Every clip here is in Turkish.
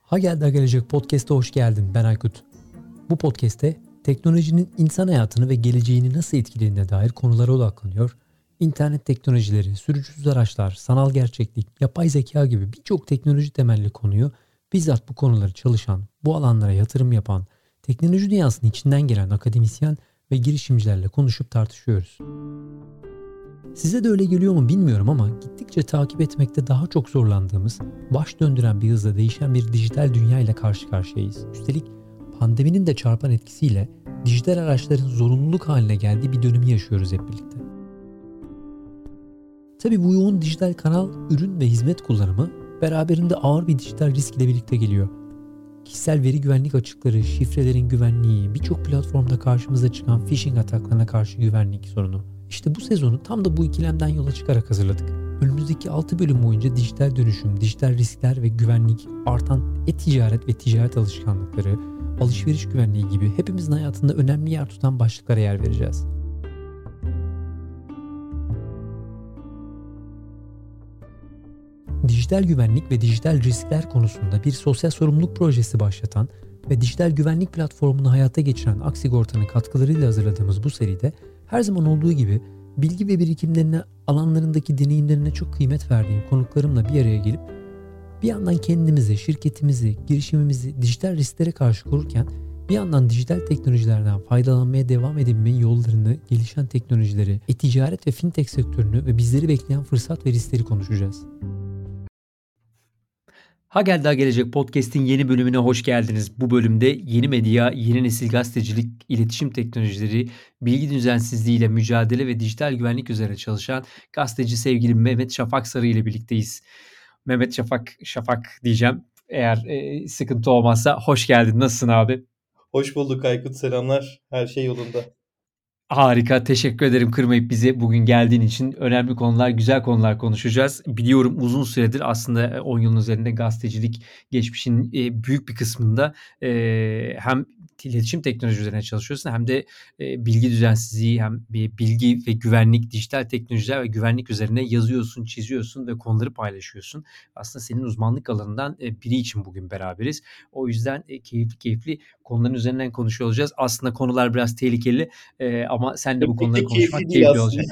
Ha geldi ha gelecek podcast'a hoş geldin. Ben Aykut. Bu podcast'te teknolojinin insan hayatını ve geleceğini nasıl etkilediğine dair konulara odaklanıyor. İnternet teknolojileri, sürücüsüz araçlar, sanal gerçeklik, yapay zeka gibi birçok teknoloji temelli konuyu bizzat bu konuları çalışan, bu alanlara yatırım yapan, teknoloji dünyasının içinden gelen akademisyen ve girişimcilerle konuşup tartışıyoruz. Size de öyle geliyor mu bilmiyorum ama gittikçe takip etmekte daha çok zorlandığımız, baş döndüren bir hızla değişen bir dijital dünya ile karşı karşıyayız. Üstelik pandeminin de çarpan etkisiyle dijital araçların zorunluluk haline geldiği bir dönemi yaşıyoruz hep birlikte. Tabi bu yoğun dijital kanal, ürün ve hizmet kullanımı beraberinde ağır bir dijital risk ile birlikte geliyor. Kişisel veri güvenlik açıkları, şifrelerin güvenliği, birçok platformda karşımıza çıkan phishing ataklarına karşı güvenlik sorunu. İşte bu sezonu tam da bu ikilemden yola çıkarak hazırladık. Önümüzdeki 6 bölüm boyunca dijital dönüşüm, dijital riskler ve güvenlik, artan e-ticaret ve ticaret alışkanlıkları, alışveriş güvenliği gibi hepimizin hayatında önemli yer tutan başlıklara yer vereceğiz. Dijital güvenlik ve dijital riskler konusunda bir sosyal sorumluluk projesi başlatan ve dijital güvenlik platformunu hayata geçiren Aksigorta'nın katkılarıyla hazırladığımız bu seride her zaman olduğu gibi bilgi ve birikimlerine alanlarındaki deneyimlerine çok kıymet verdiğim konuklarımla bir araya gelip bir yandan kendimizi, şirketimizi, girişimimizi dijital risklere karşı korurken bir yandan dijital teknolojilerden faydalanmaya devam edebilmenin yollarını, gelişen teknolojileri, e-ticaret ve fintech sektörünü ve bizleri bekleyen fırsat ve riskleri konuşacağız. Ha geldi ha gelecek podcast'in yeni bölümüne hoş geldiniz. Bu bölümde yeni medya, yeni nesil gazetecilik, iletişim teknolojileri, bilgi düzensizliğiyle mücadele ve dijital güvenlik üzerine çalışan gazeteci sevgili Mehmet Şafak Sarı ile birlikteyiz. Mehmet Şafak, Şafak diyeceğim. Eğer e, sıkıntı olmazsa hoş geldin. Nasılsın abi? Hoş bulduk Aykut. Selamlar. Her şey yolunda. Harika. Teşekkür ederim kırmayıp bize bugün geldiğin için. Önemli konular, güzel konular konuşacağız. Biliyorum uzun süredir aslında 10 yılın üzerinde gazetecilik geçmişin büyük bir kısmında hem iletişim teknoloji üzerine çalışıyorsun hem de e, bilgi düzensizliği hem bilgi ve güvenlik, dijital teknolojiler ve güvenlik üzerine yazıyorsun, çiziyorsun ve konuları paylaşıyorsun. Aslında senin uzmanlık alanından e, biri için bugün beraberiz. O yüzden e, keyifli keyifli konuların üzerinden konuşuyor olacağız. Aslında konular biraz tehlikeli e, ama sen de bu konuları konuşmak keyifli, keyifli olacak.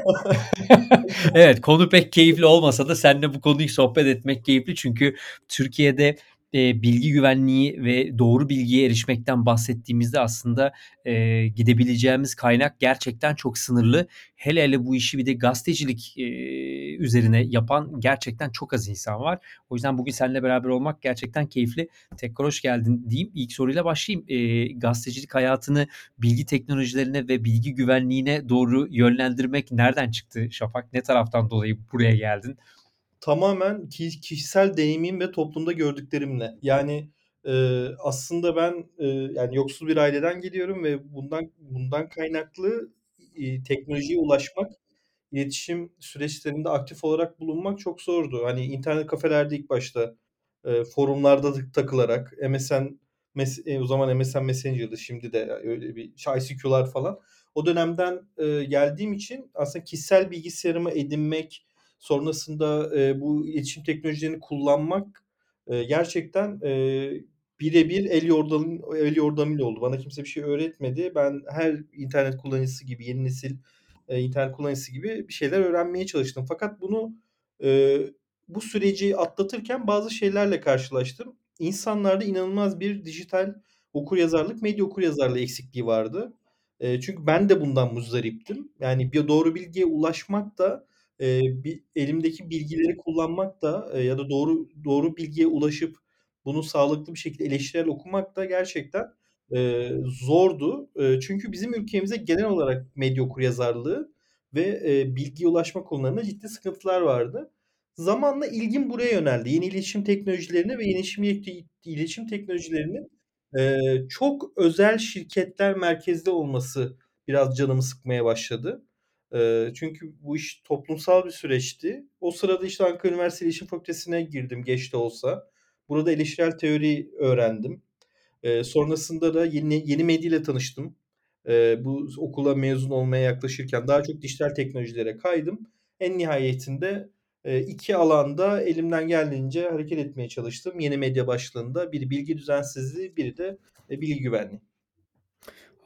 evet konu pek keyifli olmasa da seninle bu konuyu sohbet etmek keyifli çünkü Türkiye'de e, bilgi güvenliği ve doğru bilgiye erişmekten bahsettiğimizde aslında e, gidebileceğimiz kaynak gerçekten çok sınırlı. Hele hele bu işi bir de gazetecilik e, üzerine yapan gerçekten çok az insan var. O yüzden bugün seninle beraber olmak gerçekten keyifli. Tekrar hoş geldin diyeyim. İlk soruyla başlayayım. E, gazetecilik hayatını bilgi teknolojilerine ve bilgi güvenliğine doğru yönlendirmek nereden çıktı Şafak? Ne taraftan dolayı buraya geldin? tamamen kişisel deneyimim ve toplumda gördüklerimle. Yani e, aslında ben e, yani yoksul bir aileden geliyorum ve bundan bundan kaynaklı e, teknolojiye ulaşmak, iletişim süreçlerinde aktif olarak bulunmak çok zordu. Hani internet kafelerde ilk başta e, forumlarda takılarak MSN mes, e, o zaman MSN Messenger'dı şimdi de öyle bir ICQ'lar falan. O dönemden e, geldiğim için aslında kişisel bilgisayarımı edinmek, Sonrasında e, bu iletişim teknolojilerini kullanmak e, gerçekten e, birebir el yordamı el yordamıyla oldu. Bana kimse bir şey öğretmedi. Ben her internet kullanıcısı gibi, yeni nesil e, internet kullanıcısı gibi bir şeyler öğrenmeye çalıştım. Fakat bunu e, bu süreci atlatırken bazı şeylerle karşılaştım. İnsanlarda inanılmaz bir dijital okuryazarlık, medya okuryazarlığı eksikliği vardı. E, çünkü ben de bundan muzdariptim. Yani bir doğru bilgiye ulaşmak da Eee, bir elimdeki bilgileri kullanmak da, eee, ya da doğru doğru bilgiye ulaşıp bunu sağlıklı bir şekilde eleştirel okumak da gerçekten, eee, zordu. Eee, çünkü bizim ülkemizde genel olarak medya okuryazarlığı ve, eee, bilgiye ulaşma konularında ciddi sıkıntılar vardı. Zamanla ilgim buraya yöneldi. Yeni iletişim teknolojilerine ve yeni iletişim iletişim teknolojilerinin, eee, çok özel şirketler merkezde olması biraz canımı sıkmaya başladı. Eee, çünkü bu iş toplumsal bir süreçti. O sırada işte Ankara Üniversitesi İletişim Fakültesi'ne girdim geç de olsa. Burada eleştirel teori öğrendim. Eee, sonrasında da yeni yeni medya ile tanıştım. eee, bu okula mezun olmaya yaklaşırken daha çok dijital teknolojilere kaydım. En nihayetinde, eee, 2 alanda elimden geldiğince hareket etmeye çalıştım yeni medya başlığında. Biri bilgi düzensizliği, biri de, eee, bilgi güvenliği.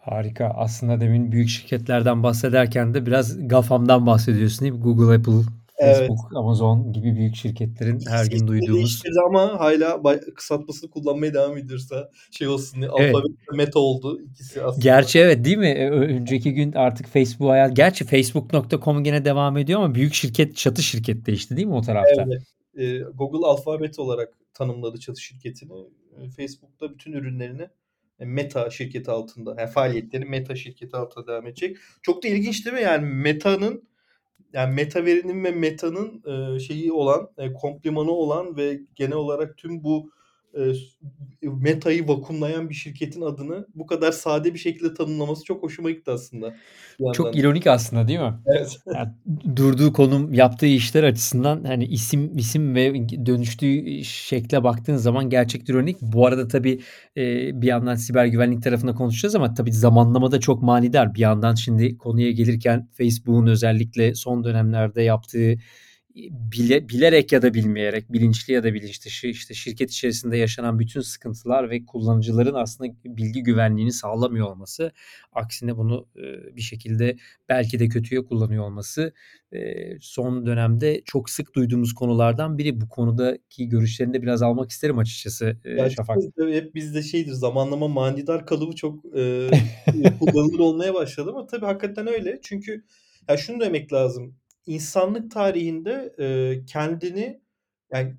Harika. Aslında demin büyük şirketlerden bahsederken de biraz GAFAM'dan bahsediyorsun? Google, Apple, Evet. Facebook, Amazon gibi büyük şirketlerin her gün duyduğumuz ama bay kısaltmasını kullanmaya devam ediyorsa şey olsun diye Evet. Alphabet ve Meta oldu ikisi aslında. Gerçi evet, değil mi? Önceki gün artık Facebook aya gerçi Facebook.com gene devam ediyor ama büyük şirket çatı şirket değişti, değil mi o tarafta? Evet. Eee, Google Alphabet olarak tanımladı çatı şirketini. Eee, Facebook da bütün ürünlerini, eee, Meta şirketi altında, yani faaliyetleri Meta şirketi altında devam edecek. Çok da ilginç değil mi? Yani Meta'nın, yani Metaverinin ve Meta'nın, eee, şeyi olan, eee, komplimanı olan ve genel olarak tüm bu, s Meta'yı vakumlayan bir şirketin adını bu kadar sade bir şekilde tanımlaması çok hoşuma gitti aslında Çok ironik aslında, değil mi? Evet. Ya, d durduğu konum, yaptığı işler açısından, hani, isim isim ve dönüştüğü, şekle baktığın zaman gerçekten ironik. Bu arada tabii, eee, bir yandan siber güvenlik tarafında konuşacağız ama tabii zamanlama da çok manidar. Bir yandan şimdi konuya gelirken Facebook'un özellikle son dönemlerde yaptığı, bile bilerek ya da bilmeyerek, bilinçli ya da bilinç dışı, işte, şirket içerisinde yaşanan bütün sıkıntılar ve kullanıcıların aslında bilgi güvenliğini sağlamıyor olması, aksine bunu, eee, bir şekilde belki de kötüye kullanıyor olması, eee, son dönemde çok sık duyduğumuz konulardan biri. Bu konudaki görüşlerini de biraz almak isterim açıkçası, eee, Ya, Şafak. hep bizde şeydir, zamanlama manidar kalıbı çok, eee, kullanılır olmaya başladı ama tabii hakikaten öyle. Çünkü ya şunu demek lazım, insanlık tarihinde, eee, kendini yani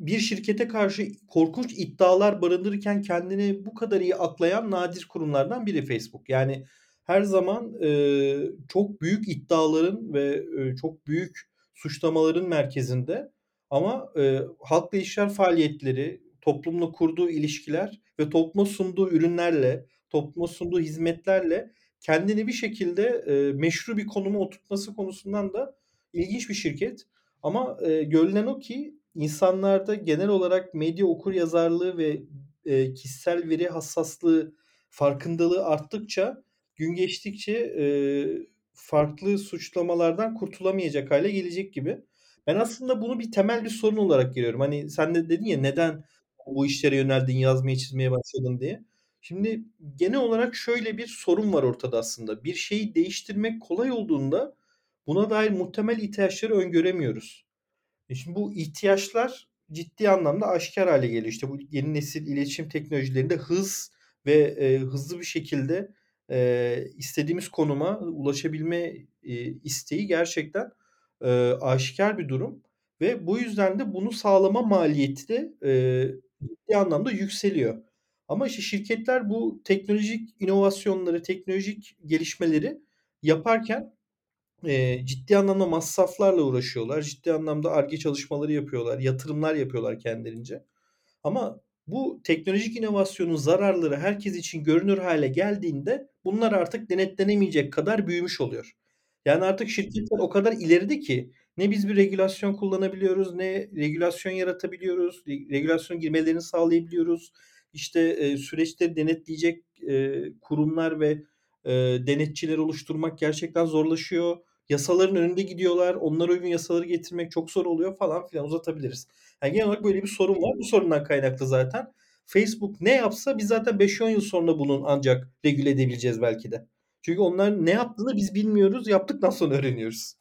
bir şirkete karşı korkunç iddialar barındırırken kendini bu kadar iyi aklayan nadir kurumlardan biri Facebook. Yani her zaman, eee, çok büyük iddiaların ve, eee, çok büyük suçlamaların merkezinde ama, eee, halkla ilişkiler faaliyetleri, toplumla kurduğu ilişkiler ve topluma sunduğu ürünlerle, topluma sunduğu hizmetlerle kendini bir şekilde, eee, meşru bir konuma oturtması konusundan da ilginç bir şirket. Ama, eee, görünen o ki insanlarda genel olarak medya okuryazarlığı ve, eee, kişisel veri hassaslığı farkındalığı arttıkça gün geçtikçe, eee, farklı suçlamalardan kurtulamayacak hâle gelecek gibi. Ben aslında bunu bir temel bir sorun olarak görüyorum. Hani, sen de dedin ya, "Neden bu işlere yöneldin, yazmaya, çizmeye başladın?" diye. Şimdi genel olarak şöyle bir sorun var ortada aslında. Bir şeyi değiştirmek kolay olduğunda buna dair muhtemel ihtiyaçları öngöremiyoruz. E, şimdi bu ihtiyaçlar ciddi anlamda aşikâr hâle geliyor. İşte, bu yeni nesil iletişim teknolojilerinde hız ve, eee, hızlı bir şekilde, eee, istediğimiz konuma ulaşabilme, eee, isteği gerçekten, eee, aşikâr bir durum ve bu yüzden de bunu sağlama maliyeti de, eee, ciddi anlamda yükseliyor. Ama işte şirketler bu teknolojik inovasyonları, teknolojik gelişmeleri yaparken, eee, ciddi anlamda masraflarla uğraşıyorlar. Ciddi anlamda Ar-Ge çalışmaları yapıyorlar, yatırımlar yapıyorlar kendilerince. Ama bu teknolojik inovasyonun zararları herkes için görünür hâle geldiğinde bunlar artık denetlenemeyecek kadar büyümüş oluyor. Yani artık şirketler o kadar ileride ki ne biz bir regülasyon kullanabiliyoruz, ne regülasyon yaratabiliyoruz, re regülasyona girmelerini sağlayabiliyoruz. İşte, eee, süreçleri denetleyecek, eee, kurumlar ve, eee, denetçiler oluşturmak gerçekten zorlaşıyor. Yasaların önünde gidiyorlar. Onlara uygun yasaları getirmek çok zor oluyor falan filan uzatabiliriz. Yani genel olarak böyle bir sorun var. Bu sorundan kaynaklı zaten Facebook ne yapsa biz zaten 5-10 yıl sonra bunun ancak regüle edebileceğiz belki de. Çünkü onların ne yaptığını biz bilmiyoruz, yaptıktan sonra öğreniyoruz.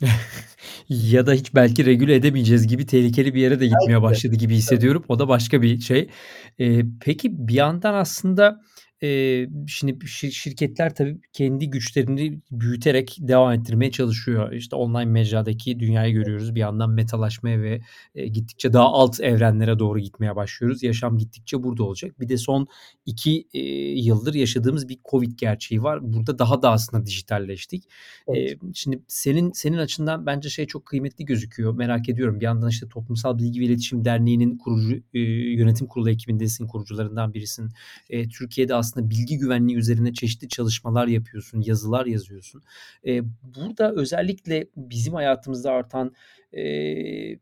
Ya da hiç belki regüle edemeyeceğiz gibi tehlikeli bir yere de gitmeye başladı gibi hissediyorum. O da başka bir şey. Eee, peki bir yandan aslında, eee, şimdi şi şirketler tabii kendi güçlerini büyüterek devam ettirmeye çalışıyor. İşte, online mecradaki dünyayı görüyoruz. Bir yandan Meta'laşmaya ve, eee, gittikçe daha alt evrenlere doğru gitmeye başlıyoruz. Yaşam gittikçe burada olacak. Bir de son 2, eee, yıldır yaşadığımız bir COVID gerçeği var. Burada daha da aslında dijitalleştik. Evet. Eee, şimdi senin senin açından bence şey çok kıymetli gözüküyor. Merak ediyorum. Bir yandan, işte, Toplumsal Bilgi ve İletişim Derneği'nin kurucu, eee, yönetim kurulu ekibindesin, kurucularından birisin. Eee, Türkiye'de aslında bilgi güvenliği üzerine çeşitli çalışmalar yapıyorsun, yazılar yazıyorsun. Eee, burada özellikle bizim hayatımızda artan, eee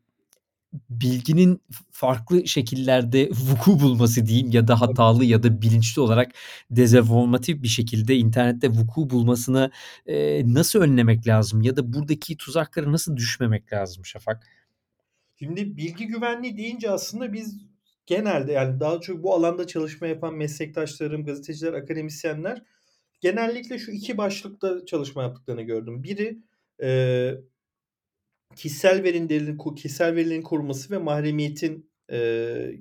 bilginin farklı şekillerde vuku bulması diyeyim ya da hatalı ya da bilinçli olarak dezenformatif bir şekilde internette vuku bulmasını, eee, nasıl önlemek lazım ya da buradaki tuzaklara nasıl düşmemek lazım Şafak? Şimdi bilgi güvenliği deyince aslında biz genelde, yani, daha çok bu alanda çalışma yapan meslektaşlarım, gazeteciler, akademisyenler genellikle şu 2 başlıkta çalışma yaptıklarını gördüm. Biri, eee kişisel verilerin kişisel verilerin korunması ve mahremiyetin, eee,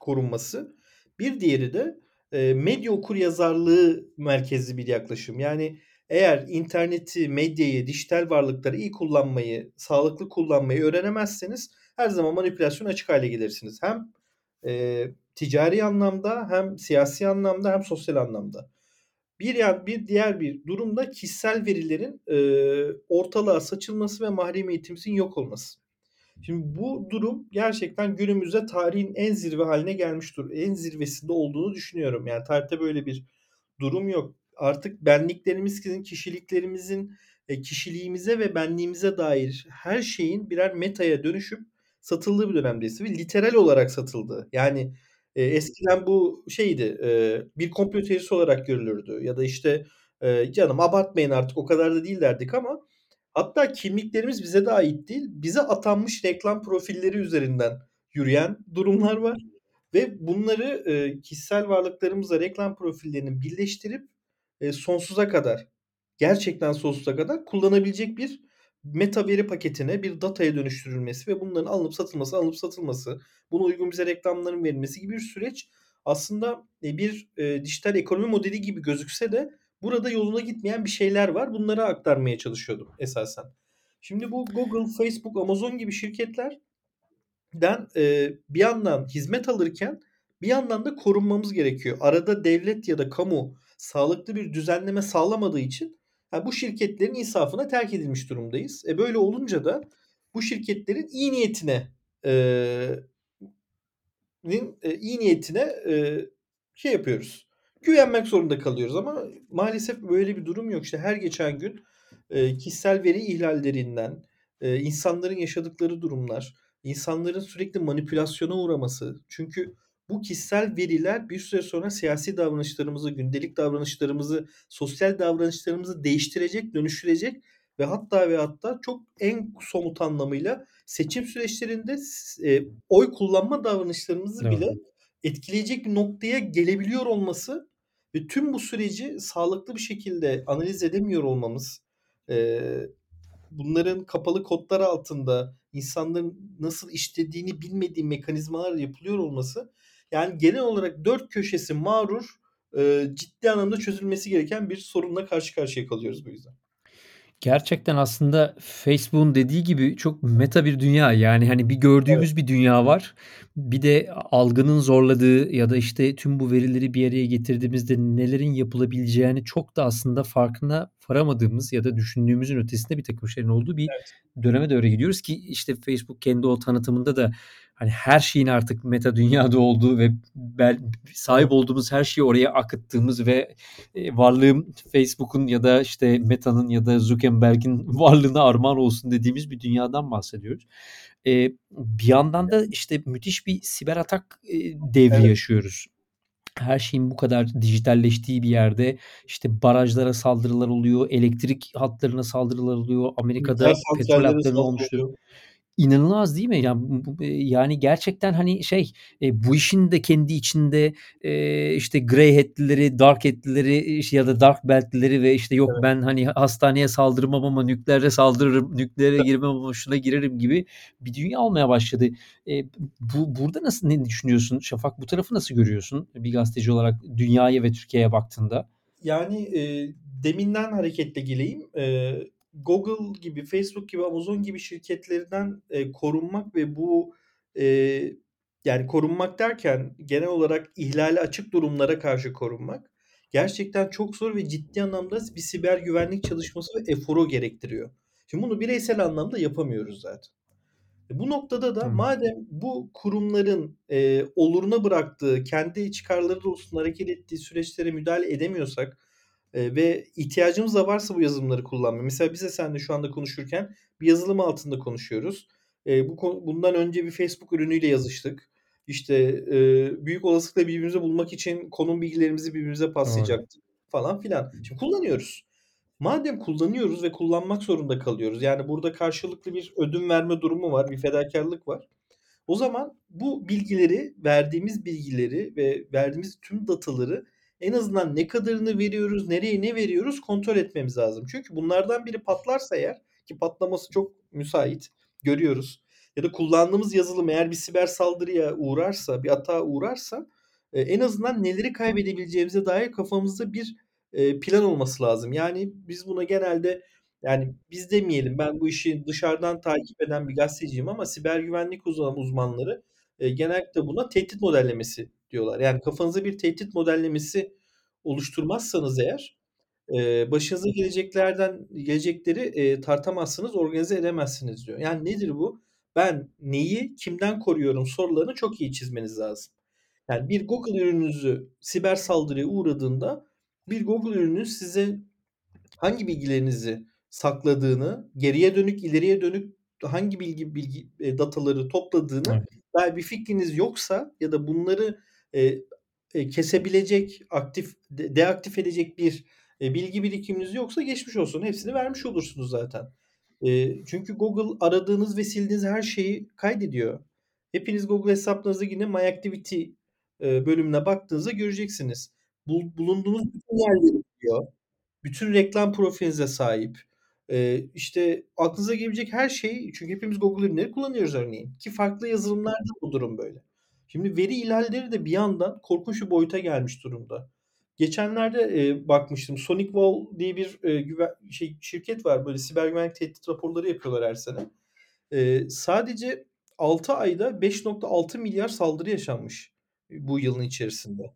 korunması. Bir diğeri de, eee, medya okuryazarlığı merkezli bir yaklaşım. Yani, eğer interneti, medyayı, dijital varlıkları iyi kullanmayı, sağlıklı kullanmayı öğrenemezseniz her zaman manipülasyona açık hâle gelirsiniz. Hem, eee, ticari anlamda hem siyasi anlamda hem sosyal anlamda. Bir yan bir diğer bir durum da kişisel verilerin, eee, ortalığa saçılması ve mahremiyetimizin yok olması. Şimdi bu durum gerçekten günümüzde tarihin en zirve hâline gelmiş dur en zirvesinde olduğunu düşünüyorum. Yani tarihte böyle bir durum yok. Artık benliklerimizin, kişiliklerimizin, eee, kişiliğimize ve benliğimize dair her şeyin birer metaya dönüşüp satıldığı bir dönemdeyiz ve literal olarak satıldığı. Yani, eee, eskiden bu şeydi, eee, bir komplo teorisi olarak görülürdü ya da, işte, eee, "Canım abartmayın artık o kadar da değil." derdik ama hatta kimliklerimiz bize de ait değil, bize atanmış reklam profilleri üzerinden yürüyen durumlar var ve bunları, eee, kişisel varlıklarımızla reklam profillerinin birleştirip, eee, sonsuza kadar, gerçekten sonsuza kadar kullanabilecek bir meta veri paketine, bir dataya dönüştürülmesi ve bunların alınıp satılması, alınıp satılması, buna uygun bize reklamların verilmesi gibi bir süreç aslında, eee, bir, eee, dijital ekonomi modeli gibi gözükse de burada yolunda gitmeyen bir şeyler var. Bunları aktarmaya çalışıyordum esasen. Şimdi bu Google, Facebook, Amazon gibi şirketlerden, eee, bir yandan hizmet alırken bir yandan da korunmamız gerekiyor. Arada devlet ya da kamu sağlıklı bir düzenleme sağlamadığı için, ha, bu şirketlerin insafına terk edilmiş durumdayız. E, böyle olunca da bu şirketlerin iyi niyetine, eee, iyi niyetine, eee, şey yapıyoruz, güvenmek zorunda kalıyoruz ama maalesef böyle bir durum yok. İşte, her geçen gün, eee, kişisel veri ihlallerinden, eee, insanların yaşadıkları durumlar, insanların sürekli manipülasyona uğraması. Çünkü bu kişisel veriler bir süre sonra siyasi davranışlarımızı, gündelik davranışlarımızı, sosyal davranışlarımızı değiştirecek, dönüştürecek ve hatta ve hatta çok en somut anlamıyla seçim süreçlerinde eee, oy kullanma davranışlarımızı bile Doğru. etkileyecek bir noktaya gelebiliyor olması ve tüm bu süreci sağlıklı bir şekilde analiz edemiyor olmamız, eee, bunların kapalı kodlar altında insanların nasıl işlediğini bilmediği mekanizmalarla yapılıyor olması, yani, genel olarak dört köşesi mağrur, eee, ciddi anlamda çözülmesi gereken bir sorunla karşı karşıya kalıyoruz bu yüzden. Gerçekten aslında Facebook'un dediği gibi çok meta bir dünya. Yani, hani, bir Evet. gördüğümüz bir dünya var. Bir de algının zorladığı ya da, işte, tüm bu verileri bir araya getirdiğimizde nelerin yapılabileceğini çok da aslında farkına varamadığımız ya da düşündüğümüzün ötesinde birtakım şeylerin olduğu bir Evet. döneme doğru gidiyoruz ki, işte, Facebook kendi o tanıtımında da, hani, her şeyin artık meta dünyada olduğu ve sahip olduğumuz her şeyi oraya akıttığımız ve, eee, varlığım Facebook'un ya da, işte, Meta'nın ya da Zuckerberg'in varlığına armağan olsun dediğimiz bir dünyadan bahsediyoruz. Eee, bir yandan da, işte, müthiş bir siber atak, eee, devri Evet. yaşıyoruz. Her şeyin bu kadar dijitalleştiği bir yerde, işte, barajlara saldırılar oluyor, elektrik hatlarına saldırılar oluyor, Amerika'da petrol hatlarına oluyor. İnanılmaz değil mi? Ya, bu bu eee, yani, gerçekten, hani, şey, eee, bu işin de kendi içinde, eee, işte, grey hat'lileri, dark hat'lileri, iş ya da dark belt'lileri ve, işte, yok Evet. ben, hani, hastaneye saldırmam ama nükleere saldırırım, nükleere girmem ama şuna girerim gibi bir dünya olmaya başladı. Eee, bu burada nasıl ne düşünüyorsun Şafak? Bu tarafı nasıl görüyorsun bir gazeteci olarak dünyaya ve Türkiye'ye baktığında? Yani, eee, deminden hareketle geleyim. Eee, Google gibi, Facebook gibi, Amazon gibi şirketlerden, eee, korunmak ve bu, eee, yani, korunmak derken genel olarak ihlale açık durumlara karşı korunmak gerçekten çok zor ve ciddi anlamda bir siber güvenlik çalışması ve eforu gerektiriyor. Şimdi bunu bireysel anlamda yapamıyoruz zaten. E, bu noktada da Hıı. madem bu kurumların, eee, oluruna bıraktığı, kendi çıkarları doğrultusunda hareket ettiği süreçlere müdahale edemiyorsak, ve ihtiyacımız da varsa bu yazılımları kullanmaya, mesela biz de seninle şu anda konuşurken bir yazılım altında konuşuyoruz. Eee, bu bundan önce bir Facebook ürünüyle yazıştık. İşte, eee, büyük olasılıkla birbirimizi bulmak için konum bilgilerimizi birbirimize paslayacaktık falan filan. Şimdi kullanıyoruz. Madem kullanıyoruz ve kullanmak zorunda kalıyoruz, yani burada karşılıklı bir ödün verme durumu var, bir fedakârlık var. O zaman bu bilgileri, verdiğimiz bilgileri ve verdiğimiz tüm dataları en azından ne kadarını veriyoruz, nereye ne veriyoruz kontrol etmemiz lazım. Çünkü bunlardan biri patlarsa eğer ki patlaması çok müsait, görüyoruz ya da kullandığımız yazılım eğer bir siber saldırıya uğrarsa, bir atağa uğrarsa, eee, en azından neleri kaybedebileceğimize dair kafamızda bir, eee, plan olması lazım. Yani biz buna genelde, yani biz demeyelim, ben bu işi dışarıdan takip eden bir gazeteciyim ama siber güvenlik uzmanları, eee, genellikle buna tehdit modellemesi diyorlar. Yani kafanızda bir tehdit modellemesi oluşturmazsanız eğer, eee, başınıza geleceklerden gelecekleri, eee, tartamazsınız, organize edemezsiniz diyor. Yani nedir bu? Ben neyi, kimden koruyorum sorularını çok iyi çizmeniz lazım. Yani bir Google ürününüzü siber saldırıya uğradığında bir Google ürünü size hangi bilgilerinizi sakladığını, geriye dönük, ileriye dönük hangi bilgi bilgi dataları topladığını Evet. bir fikriniz yoksa ya da bunları, eee, eee, kesebilecek, aktif de deaktif edecek bir, eee, bilgi birikiminiz yoksa geçmiş olsun. Hepsini vermiş olursunuz zaten. Eee, çünkü Google aradığınız ve sildiğiniz her şeyi kaydediyor. Hepiniz Google hesaplarınıza yine My Activity, eee, bölümüne baktığınızda göreceksiniz. Bul bulunduğunuz bütün yerleri biliyor. Bütün reklam profilinize sahip. Eee, işte aklınıza gelebilecek her şeyi çünkü hepimiz Google ürünleri kullanıyoruz örneğin ki farklı yazılımlarda bu durum böyle. Şimdi veri ihlalleri de bir yandan korkunç bir boyuta gelmiş durumda. Geçenlerde, eee, bakmıştım. SonicWall diye bir, eee, güven şey şirket var. Böyle siber güvenlik tehdit raporları yapıyorlar her sene. Eee, sadece 6 ayda 5.6 milyar saldırı yaşanmış bu yılın içerisinde.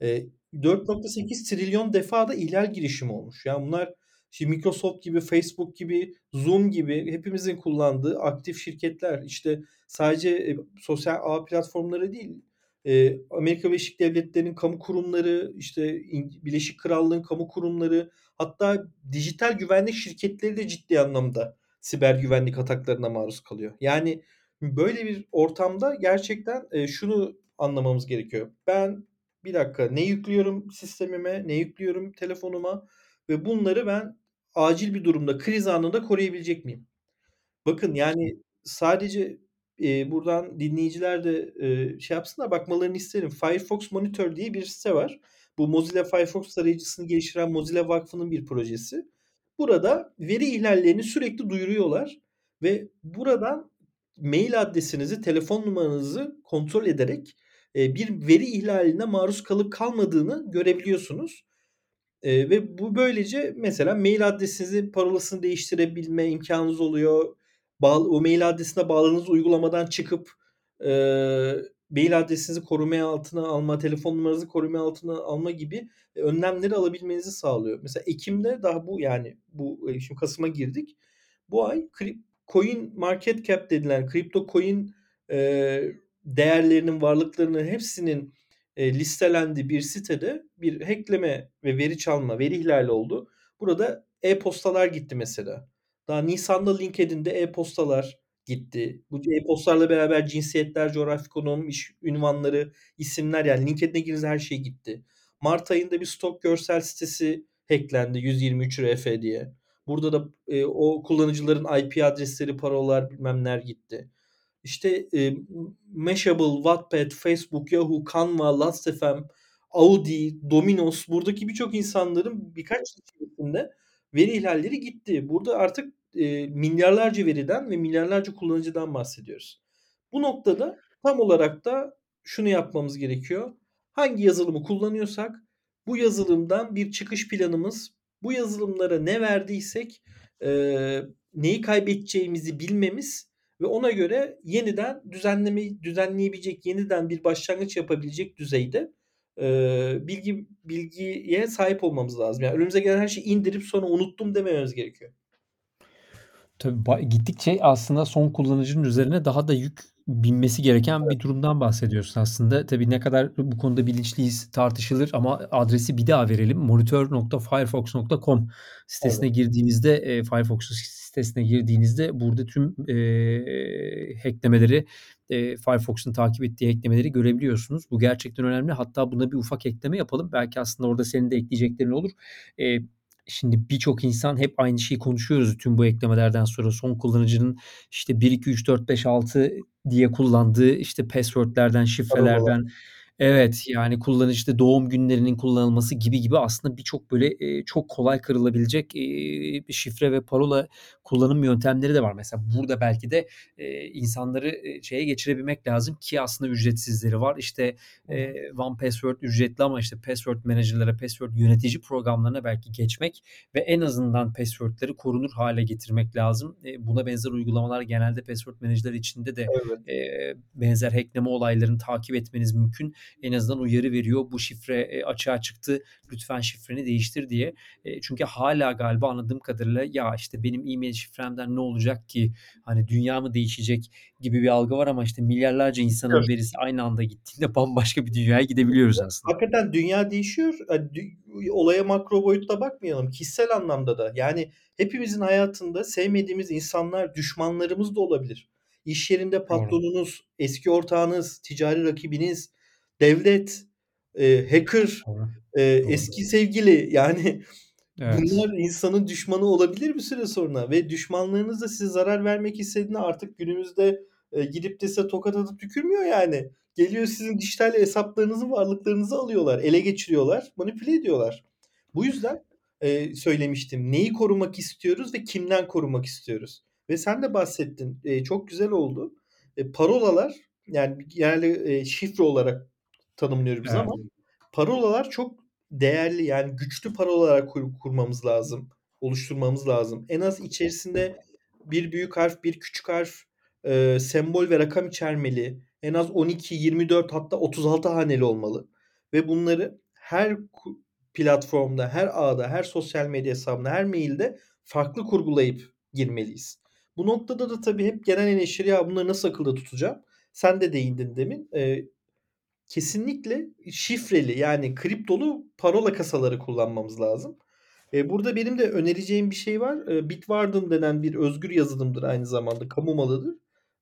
Eee, 4.8 trilyon defa da ihlal girişimi olmuş. Yani bunlar şimdi Microsoft gibi, Facebook gibi, Zoom gibi hepimizin kullandığı aktif şirketler. İşte sadece, eee, sosyal ağ platformları değil, eee, Amerika Birleşik Devletleri'nin kamu kurumları, işte Birleşik Krallığın kamu kurumları, hatta dijital güvenlik şirketleri de ciddi anlamda siber güvenlik ataklarına maruz kalıyor. Yani böyle bir ortamda gerçekten, eee, şunu anlamamız gerekiyor. Ben bir dakika ne yüklüyorum sistemime, ne yüklüyorum telefonuma ve bunları ben acil bir durumda, kriz anında koruyabilecek miyim? Bakın, yani sadece, eee, buradan dinleyiciler de, eee, şey yapsınlar, bakmalarını isterim. Firefox Monitor diye bir site var. Bu Mozilla Firefox tarayıcısını geliştiren Mozilla Vakfı'nın bir projesi. Burada veri ihlallerini sürekli duyuruyorlar ve buradan mail adresinizi, telefon numaranızı kontrol ederek, bir veri ihlaline maruz kalıp kalmadığını görebiliyorsunuz. Eee, ve bu böylece mesela mail adresinizin parolasını değiştirebilme imkânınız oluyor. Bağlı o mail adresine bağladığınız uygulamadan çıkıp, eee, mail adresinizi koruma altına alma, telefon numaranızı koruma altına alma gibi, önlemleri alabilmenizi sağlıyor. Mesela ekim'de daha bu yani bu, şimdi kasıma girdik. Bu ay krip CoinMarketCap denilen kripto coin, eee, değerlerinin, varlıklarının hepsinin, eee, listelendiği bir sitede bir hackleme ve veri çalma, veri ihlali oldu. Burada e-postalar gitti mesela. Daha nisan'da LinkedIn'de e-postalar gitti. Bu e-postalarla beraber cinsiyetler, coğrafi konum, iş ünvanları, isimler yani LinkedIn'e girdiğiniz her şey gitti. Mart ayında bir stok görsel sitesi hacklendi 123RF diye. Burada da, eee, o kullanıcıların IP adresleri, parolalar bilmem neler gitti. İşte, eee, Mashable, Wattpad, Facebook, Yahoo, Canva, Last.fm, Audi, Domino's buradaki birçok insanların birkaç içerisinde veri ihlalleri gitti. Burada artık, eee, milyarlarca veriden ve milyarlarca kullanıcıdan bahsediyoruz. Bu noktada tam olarak da şunu yapmamız gerekiyor. Hangi yazılımı kullanıyorsak bu yazılımdan bir çıkış planımız, bu yazılımlara ne verdiysek, eee, neyi kaybedeceğimizi bilmemiz ve ona göre yeniden düzenlemeyi düzenleyebilecek, yeniden bir başlangıç yapabilecek düzeyde, eee, bilgi bilgiye sahip olmamız lazım. Yani önümüze gelen her şeyi indirip sonra unuttum demememiz gerekiyor. Tabii, gittikçe aslında son kullanıcının üzerine daha da yük binmesi gereken bir durumdan bahsediyorsun aslında. Tabii ne kadar bu konuda bilinçliyiz tartışılır ama adresi bir daha verelim. Monitor.firefox.com sitesine Evet. girdiğinizde, eee, Firefox'u sis sitesine girdiğinizde burada tüm, eee, hack'lemeleri, eee, Firefox'un takip ettiği hack'lemeleri görebiliyorsunuz. Bu gerçekten önemli. Hatta buna bir ufak ekleme yapalım. Belki aslında orada senin de ekleyeceklerin olur. Eee, şimdi birçok insan hep aynı şeyi konuşuyoruz tüm bu eklemelerden sonra. Son kullanıcının işte 1-2-3-4-5-6 diye kullandığı işte password'lerden, şifrelerden Evet, yani kullanıcı doğum günlerinin kullanılması gibi gibi aslında birçok böyle, eee, çok kolay kırılabilecek, eee, bir şifre ve parola kullanım yöntemleri de var. Mesela burada belki de, eee, insanları, eee, şeye geçirebilmek lazım ki aslında ücretsizleri var. İşte, Hı eee, One Password ücretli ama işte password manager'lara, password yönetici programlarına belki geçmek ve en azından password'leri korunur hâle getirmek lazım. Eee, buna benzer uygulamalar genelde password manager'lar içinde de, Evet. eee, benzer hackleme olaylarını takip etmeniz mümkün. En azından uyarı veriyor. Bu şifre, eee, açığa çıktı, lütfen şifreni değiştir diye. Eee, çünkü hâlâ galiba anladığım kadarıyla ya işte benim e-mail şifremden ne olacak ki, hani dünya mı değişecek gibi bir algı var ama işte milyarlarca insanın verisi aynı anda gittiğinde bambaşka bir dünyaya gidebiliyoruz aslında. Hakikaten dünya değişiyor. Dü olaya makro boyutta bakmayalım, kişisel anlamda da. Yani hepimizin hayatında sevmediğimiz insanlar, düşmanlarımız da olabilir. İş yerinde patronunuz, eski ortağınız, ticari rakibiniz, devlet, eee, hacker, Doğru. Doğru. eski sevgili yani Evet. bunlar insanın düşmanı olabilir bir süre sonra ve düşmanlarınız da size zarar vermek istediğinde artık günümüzde, eee, gidip de size tokat atıp tükürmüyor yani. Geliyor sizin dijital hesaplarınızı, varlıklarınızı alıyorlar, ele geçiriyorlar, manipüle ediyorlar. Bu yüzden, eee, söylemiştim. Neyi korumak istiyoruz ve kimden korumak istiyoruz? Ve sen de bahsettin. Eee, çok güzel oldu. Eee, parolalar yani genelde, eee, şifre olarak tanımlıyoruz biz ama Evet. parolalar çok değerli yani güçlü parolalar kur kurmamız lazım, oluşturmamız lazım. En az içerisinde 1 büyük harf, 1 küçük harf, eee, sembol ve rakam içermeli. En az 12-24 hatta 36 haneli olmalı ve bunları her platformda, her ağda, her sosyal medya hesabında, her mail'de farklı kurgulayıp girmeliyiz. Bu noktada da tabii hep gelen eleştiri ya bunları nasıl akılda tutacağım? Sen de değindin demin. Eee, kesinlikle şifreli yani kriptolu parola kasaları kullanmamız lazım. Eee, burada benim de önereceğim bir şey var. Eee, Bitwarden denen bir özgür yazılımdır aynı zamanda, kamu malıdır.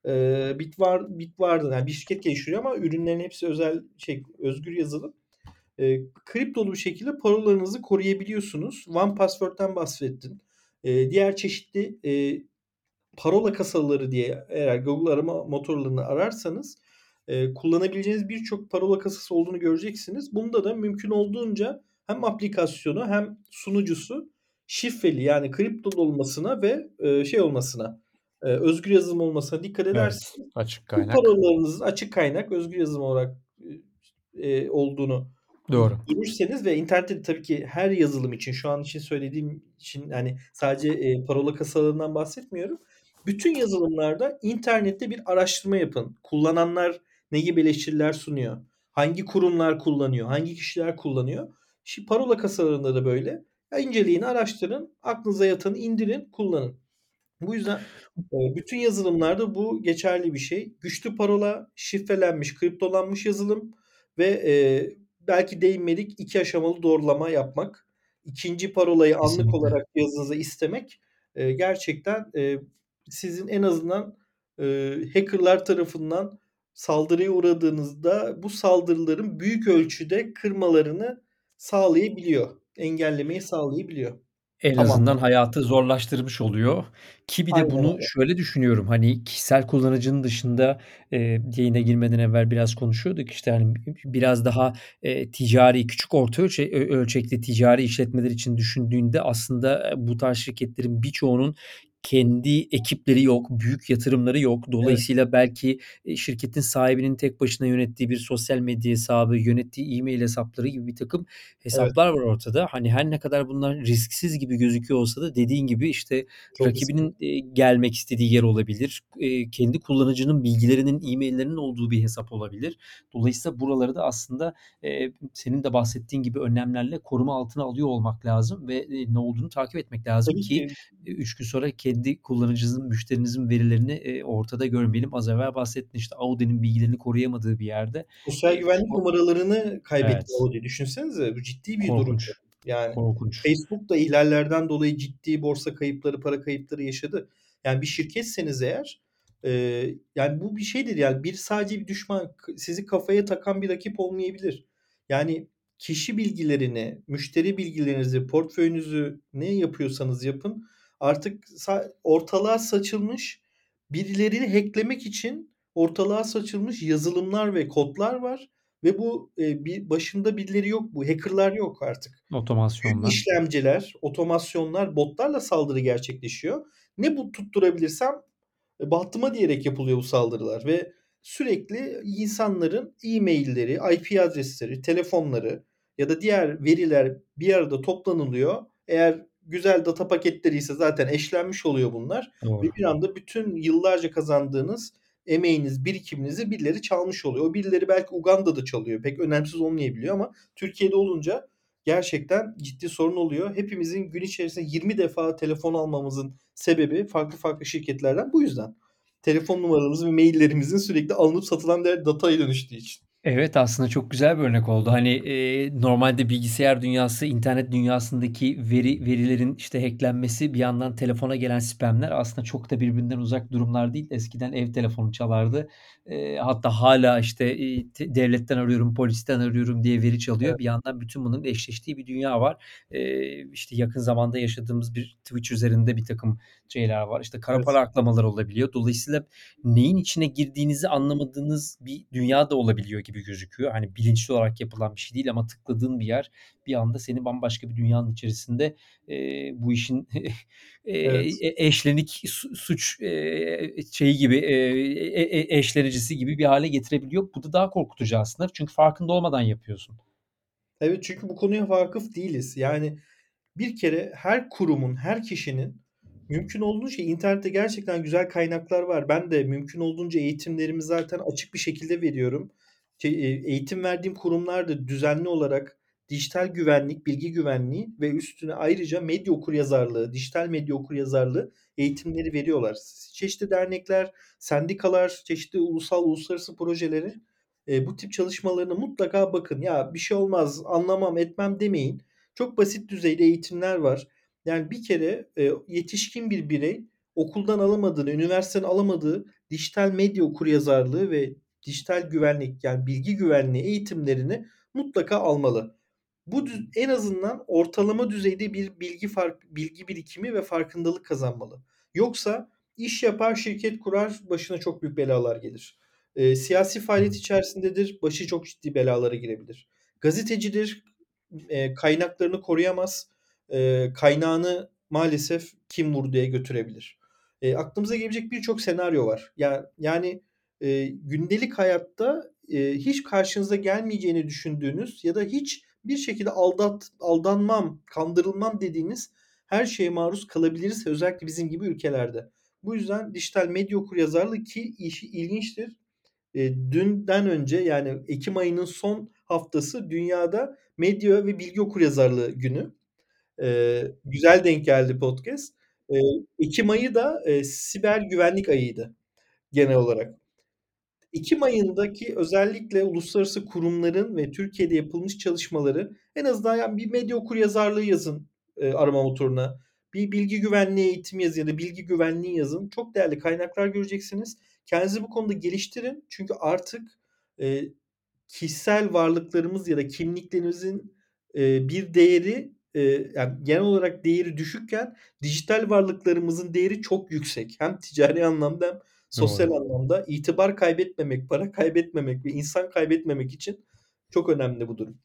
Eee, Bitwar Bitwarden yani bir şirket geliştiriyor ama ürünlerin hepsi özel şey, özgür yazılım. Eee, kriptolu bir şekilde parolalarınızı koruyabiliyorsunuz. One Password'den bahsettin. Eee, diğer çeşitli, eee, parola kasaları diye eğer Google arama motorlarında ararsanız, eee, kullanabileceğiniz birçok parola kasası olduğunu göreceksiniz. Bunda da mümkün olduğunca hem aplikasyonu hem sunucusu şifreli yani kriptolu olmasına ve, eee, şey olmasına, eee, özgür yazılım olmasına dikkat Evet, ederseniz açık bu kaynak. parolalarınızın açık kaynak, özgür yazılım olarak, olduğunu Doğru. görürseniz ve internette tabii ki her yazılım için, şu an için söylediğim için hani sadece, parola kasalarından bahsetmiyorum. Bütün yazılımlarda internette bir araştırma yapın. Kullananlar ne gibi eleştiriler sunuyor? Hangi kurumlar kullanıyor? Hangi kişiler kullanıyor? Şi parola kasalarında da böyle. Ya inceleyin, araştırın, aklınıza yatanı indirin, kullanın. Bu yüzden, eee, bütün yazılımlarda bu geçerli bir şey. Güçlü parola, şifrelenmiş, kriptolanmış yazılım ve, eee, belki değinmedik 2 aşamalı doğrulama yapmak. 2'nci parolayı anlık Kesinlikle. olarak cihazınıza istemek, eee, gerçekten, eee, sizin en azından, eee, hacker'lar tarafından saldırıya uğradığınızda bu saldırıların büyük ölçüde kırmalarını sağlayabiliyor. Engellemeyi sağlayabiliyor. En azından Tamamlamayı. hayatı zorlaştırmış oluyor ki bir de Aynen bunu öyle. şöyle düşünüyorum, hani kişisel kullanıcının dışında, eee, yayına girmeden evvel biraz konuşuyorduk. İşte, hani, bi biraz daha, eee, ticari, küçük orta ölçe ölçekli ticari işletmeler için düşündüğünde aslında, eee, bu tarz şirketlerin birçoğunun kendi ekipleri yok, büyük yatırımları yok. Evet. Dolayısıyla belki, eee, şirketin sahibinin tek başına yönettiği bir sosyal medya hesabı, yönettiği e-mail hesapları gibi birtakım Evet. hesaplar var ortada. Hani her ne kadar bunlar risksiz gibi gözüküyor olsa da dediğin gibi, işte, Çok riskli. rakibinin, eee, gelmek istediği yer olabilir. Eee, kendi kullanıcının bilgilerinin, e-mail'lerinin olduğu bir hesap olabilir. Dolayısıyla buraları da aslında, senin de bahsettiğin gibi önlemlerle koruma altına alıyor olmak lazım ve, ne olduğunu takip etmek lazım Tabii ki, ki. eee, 3 gün sonra kendi kullanıcınızın, müşterinizin verilerini, eee, ortada görmeyelim. Az evvel bahsettin, işte, Audi'nin bilgilerini koruyamadığı bir yerde, Sosyal eee, güvenlik numaralarını kaybetti Evet. Audi. Düşünsenize bu ciddi bir durum Korkunç. bu. Yani Korkunç. Facebook da ihlallerden dolayı ciddi borsa kayıpları, para kayıpları yaşadı. Yani bir şirketseniz eğer, eee, yani bu bir şeydir yani bir sadece bir düşman sizi kafaya takan bir rakip olmayabilir. Yani kişi bilgilerini, müşteri bilgilerinizi, portföyünüzü ne yapıyorsanız yapın artık ortalığa saçılmış, birilerini hack'lemek için ortalığa saçılmış yazılımlar ve kodlar var ve bu, eee, bir başında birileri yok bu, hacker'lar yok artık. Otomasyonlar. işlemciler, otomasyonlar, botlarla saldırı gerçekleşiyor. Ne bu tutturabilirsem e, bahtıma diyerek yapılıyor bu saldırılar ve sürekli insanların e-mail'leri, IP adresleri, telefonları ya da diğer veriler bir arada toplanılıyor. Eğer güzel data paketleriyse zaten eşlenmiş oluyor bunlar ve Doğru. bir anda bütün yıllarca kazandığınız emeğiniz, birikiminizi birileri çalmış oluyor. O birileri belki Uganda'da çalıyor. Pek önemsiz olmayabiliyor ama Türkiye'de olunca gerçekten ciddi sorun oluyor. Hepimizin gün içerisinde 20 defa telefon almamızın sebebi farklı farklı şirketlerden bu yüzden. Telefon numaramızın ve maillerimizin sürekli alınıp satılan değer dataya dönüştüğü için. Evet, aslında çok güzel bir örnek oldu. Hani, eee, normalde bilgisayar dünyası, internet dünyasındaki veri verilerin, işte, hack'lenmesi, bir yandan telefona gelen spam'ler aslında çok da birbirinden uzak durumlar değil. Eskiden ev telefonu çalardı. Eee, hatta hâlâ, işte, iii, te devletten arıyorum, polisten arıyorum diye veri çalıyor. Evet. Bir yandan bütün bunun eşleştiği bir dünya var. Eee, işte, yakın zamanda yaşadığımız bir Twitch üzerinde birtakım şeyler var. İşte, kara Evet. para aklamalar olabiliyor. Dolayısıyla neyin içine girdiğinizi anlamadığınız bir dünya da olabiliyor gibi gözüküyor. Hani, bilinçli olarak yapılan bir şey değil ama tıkladığın bir yer bir anda seni bambaşka bir dünyanın içerisinde, eee, bu işin, eee, Evet. e eşlenik su suç, eee, şeyi gibi, e e eşlenicisi gibi bir hâle getirebiliyor. Bu da daha korkutucu aslında çünkü farkında olmadan yapıyorsun. Evet, çünkü bu konuya vakıf değiliz. Yani bir kere her kurumun, her kişinin mümkün olduğunca internette gerçekten güzel kaynaklar var. Ben de mümkün olduğunca eğitimlerimi zaten açık bir şekilde veriyorum. Eee, eğitim verdiğim kurumlar da düzenli olarak dijital güvenlik, bilgi güvenliği ve üstüne ayrıca medya okuryazarlığı, dijital medya okuryazarlığı eğitimleri veriyorlar. Çeşitli dernekler, sendikalar, çeşitli ulusal, uluslararası projeleri, eee, bu tip çalışmalarına mutlaka bakın. "Ya, bir şey olmaz, anlamam etmem." demeyin. Çok basit düzeyde eğitimler var. Yani bir kere, eee, yetişkin bir birey okuldan alamadığını, üniversiteden alamadığı dijital medya okuryazarlığı ve dijital güvenlik, yani bilgi güvenliği eğitimlerini mutlaka almalı. Bu en azından ortalama düzeyde bir bilgi fark bilgi birikimi ve farkındalık kazanmalı. Yoksa iş yapar, şirket kurar, başına çok büyük belalar gelir. Eee, siyasi faaliyet içerisindedir, başı çok ciddi belalara girebilir. Gazetecidir, eee, kaynaklarını koruyamaz, eee, kaynağını maalesef kim vurduya götürebilir. Eee, aklımıza gelebilecek birçok senaryo var. Ya yani, eee, gündelik hayatta, eee, hiç karşınıza gelmeyeceğini düşündüğünüz ya da hiçbir şekilde aldat aldanmam, kandırılmam dediğiniz her şeye maruz kalabiliriz, özellikle bizim gibi ülkelerde. Bu yüzden dijital medya okuryazarlığı ki işi ilginçtir. Eee, dünden önce yani ekim ayının son haftası dünyada medya ve bilgi okuryazarlığı günü. Eee, güzel denk geldi podcast. Eee, ekim ayı da, eee, siber güvenlik ayıydı genel olarak. Ekim ayındaki özellikle uluslararası kurumların ve Türkiye'de yapılmış çalışmaları en azından yani bir medya okuryazarlığı yazın, eee, arama motoruna. Bir bilgi güvenliği eğitimi yazın ya da bilgi güvenliği yazın. Çok değerli kaynaklar göreceksiniz. Kendinizi bu konuda geliştirin. Çünkü artık, eee, kişisel varlıklarımız ya da kimliklerimizin, eee, bir değeri, eee, yani genel olarak değeri düşükken dijital varlıklarımızın değeri çok yüksek. Hem ticari anlamda hem sosyal Doğru. anlamda itibar kaybetmemek, para kaybetmemek ve insan kaybetmemek için çok önemli bu durum.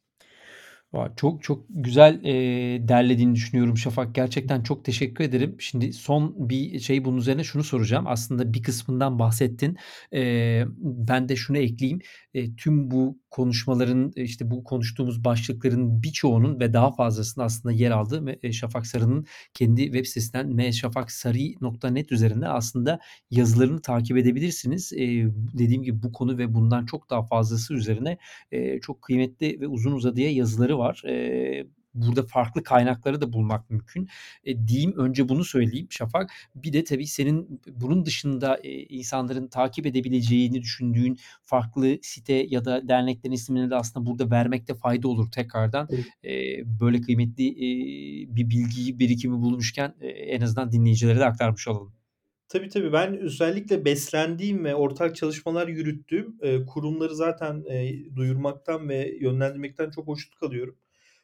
Çok çok güzel, eee, derlediğini düşünüyorum Şafak. Gerçekten çok teşekkür ederim. Şimdi son bir şey bunun üzerine şunu soracağım. Aslında bir kısmından bahsettin. Eee, ben de şunu ekleyeyim. Eee, tüm bu konuşmaların, işte, bu konuştuğumuz başlıkların birçoğunun ve daha fazlasının aslında yer aldığı eee, Şafak Sarı'nın kendi web sitesinden mşafaksari.net üzerinden aslında yazılarını takip edebilirsiniz. Eee, dediğim gibi bu konu ve bundan çok daha fazlası üzerine, eee, çok kıymetli ve uzun uzadıya yazıları var. Eee, burada farklı kaynakları da bulmak mümkün. Eee, diyeyim, önce bunu söyleyeyim Şafak. Bir de tabii senin bunun dışında, eee, insanların takip edebileceğini düşündüğün farklı site ya da derneklerin isimlerini de aslında burada vermekte fayda olur tekrardan. Evet. Eee, böyle kıymetli, eee, bir bilgiyi, birikimi bulmuşken, eee, en azından dinleyicilere de aktarmış olalım. Tabii, tabii. Ben özellikle beslendiğim ve ortak çalışmalar yürüttüğüm, eee, kurumları zaten, eee, duyurmaktan ve yönlendirmekten çok hoşnut kalıyorum.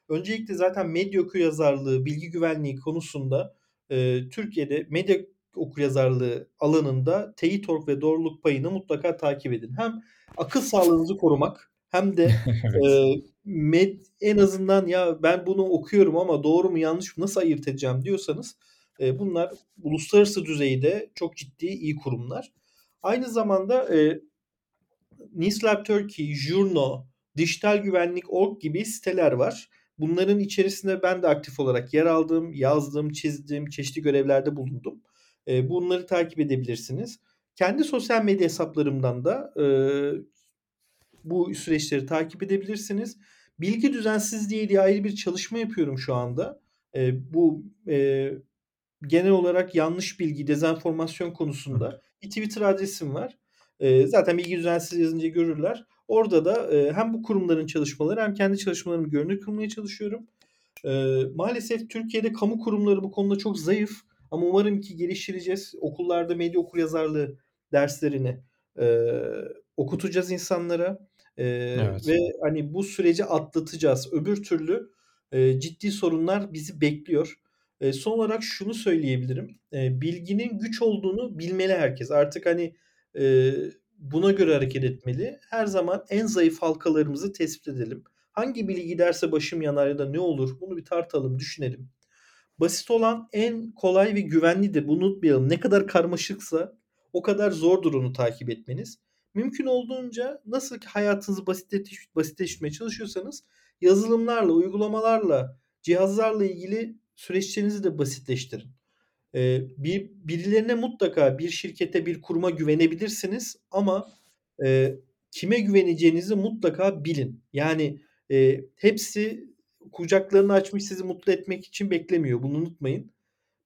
Öncelikle zaten medya okuryazarlığı, bilgi güvenliği konusunda, eee, Türkiye'de medya okuryazarlığı alanında teyit, org ve doğruluk payını mutlaka takip edin. Hem akıl sağlığınızı korumak hem de, Evet. eee, med en azından "Ya, ben bunu okuyorum ama doğru mu yanlış mı nasıl ayırt edeceğim?" diyorsanız, eee, bunlar uluslararası düzeyde çok ciddi iyi kurumlar. Aynı zamanda, eee, NIST Turkey, Jurno, Dijitalgüvenlik.org gibi siteler var. Bunların içerisinde ben de aktif olarak yer aldım, yazdım, çizdim, çeşitli görevlerde bulundum. Eee, bunları takip edebilirsiniz. Kendi sosyal medya hesaplarımdan da, eee, bu süreçleri takip edebilirsiniz. Bilgi düzensizliği diye ayrı bir çalışma yapıyorum şu anda. Eee, bu, eee, genel olarak yanlış bilgi, dezenformasyon konusunda bir Twitter adresim var. Eee, zaten bilgi düzensizliği yazınca görürler. Orada da, eee, hem bu kurumların çalışmaları hem kendi çalışmalarımı görünür kılmaya çalışıyorum. Eee, maalesef Türkiye'de kamu kurumları bu konuda çok zayıf ama umarım ki geliştireceğiz. Okullarda medya okuryazarlığı derslerini, eee, okutacağız insanlara, eee, Evet. ve, hani, bu süreci atlatacağız. Öbür türlü, eee, ciddi sorunlar bizi bekliyor. Son olarak şunu söyleyebilirim. Bilginin güç olduğunu bilmeli herkes. Artık, hani, buna göre hareket etmeli. Her zaman en zayıf halkalarımızı tespit edelim. Hangi bilgi giderse başım yanar ya da ne olur bunu bir tartalım, düşünelim. Basit olan en kolay ve güvenlidir. Bunu unutmayalım. Ne kadar karmaşıksa o kadar zordur onu takip etmeniz. Mümkün olduğunca nasıl ki hayatınızı basitletiş basitleştirmeye çalışıyorsanız yazılımlarla, uygulamalarla, cihazlarla ilgili süreçlerinizi de basitleştirin. Eee, bir birilerine mutlaka bir şirkete, bir kuruma güvenebilirsiniz ama, eee, kime güveneceğinizi mutlaka bilin. Yani, eee, hepsi kucaklarını açmış sizi mutlu etmek için beklemiyor. Bunu unutmayın.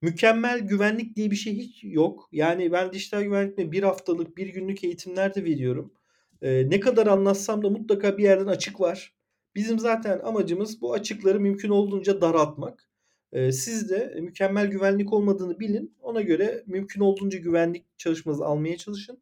Mükemmel güvenlik diye bir şey hiç yok. Yani ben dijital güvenlikte 1 haftalık, 1 günlük eğitimler de veriyorum. Eee, ne kadar anlatsam da mutlaka bir yerden açık var. Bizim zaten amacımız bu açıkları mümkün olduğunca daraltmak. Eee, siz de mükemmel güvenlik olmadığını bilin. Ona göre mümkün olduğunca güvenlik çalışmanızı almaya çalışın.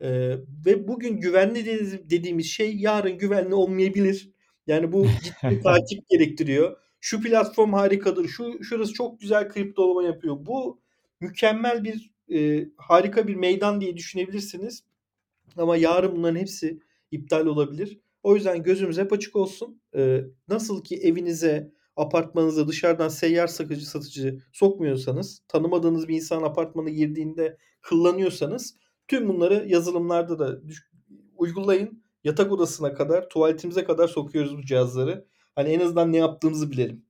Eee, ve bugün güvenli dedi dediğimiz şey yarın güvenli olmayabilir. Yani bu ciddi takip gerektiriyor. Şu platform harikadır, şu şurası çok güzel kriptolama yapıyor. Bu mükemmel bir, eee, harika bir meydan diye düşünebilirsiniz ama yarın bunların hepsi iptal olabilir. O yüzden gözümüz hep açık olsun. Eee, nasıl ki evinize, apartmanınıza dışarıdan seyyar sakıcı satıcı sokmuyorsanız, tanımadığınız bir insan apartmana girdiğinde kıllanıyorsanız tüm bunları yazılımlarda da uygulayın. Yatak odasına kadar, tuvaletimize kadar sokuyoruz bu cihazları. Hani, en azından ne yaptığımızı bilelim.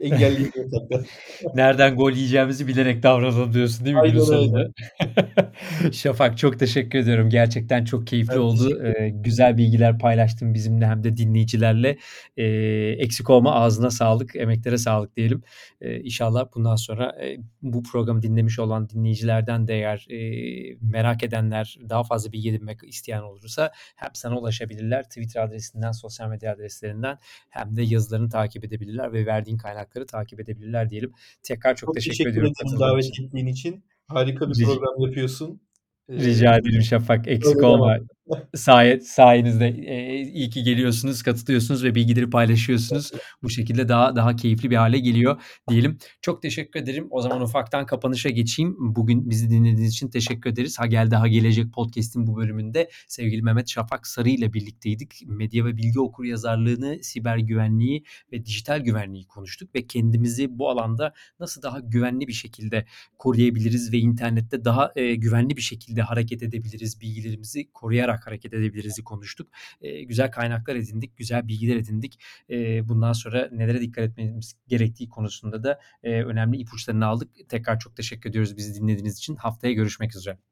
Yatakta. Nereden gol yiyeceğimizi bilerek davranalım diyorsun, değil mi Aynen öyle. Şafak, çok teşekkür ediyorum. Gerçekten çok keyifli Ben oldu. Eee, güzel bilgiler paylaştın bizimle hem de dinleyicilerle. Eee, eksik olma, ağzına sağlık, emeklere sağlık diyelim. Eee, inşallah bundan sonra, eee, bu programı dinlemiş olan dinleyicilerden de eğer, eee, merak edenler, daha fazla bilgi edinmek isteyen olursa hem sana ulaşabilirler Twitter adresinden, sosyal medya adreslerinden hem de yazılarını takip edebilirler ve verdiğin kaynakları takip edebilirler diyelim. Tekrar çok Çok teşekkür teşekkür ediyorum ederim katıldığın davet için. ettiğin için. Harika bir Ric program yapıyorsun. Eee Rica ederim Şafak, eksik olma. Saye sayenizde, eee, iyi ki geliyorsunuz, katılıyorsunuz ve bilgileri paylaşıyorsunuz. Bu şekilde daha daha keyifli bir hâle geliyor diyelim. Çok teşekkür ederim. O zaman ufaktan kapanışa geçeyim. Bugün bizi dinlediğiniz için teşekkür ederiz. Ha Geldi Ha Gelecek podcast'in bu bölümünde sevgili Mehmet Şafak Sarı ile birlikteydik. Medya ve bilgi okuryazarlığını, siber güvenliği ve dijital güvenliği konuştuk ve kendimizi bu alanda nasıl daha güvenli bir şekilde koruyabiliriz ve internette daha, eee, güvenli bir şekilde hareket edebiliriz, bilgilerimizi koruyarak hareket edebiliriz'i konuştuk. Eee, güzel kaynaklar edindik, güzel bilgiler edindik. Eee, bundan sonra nelere dikkat etmemiz gerektiği konusunda da, eee, önemli ipuçlarını aldık. Tekrar çok teşekkür ediyoruz bizi dinlediğiniz için. Haftaya görüşmek üzere.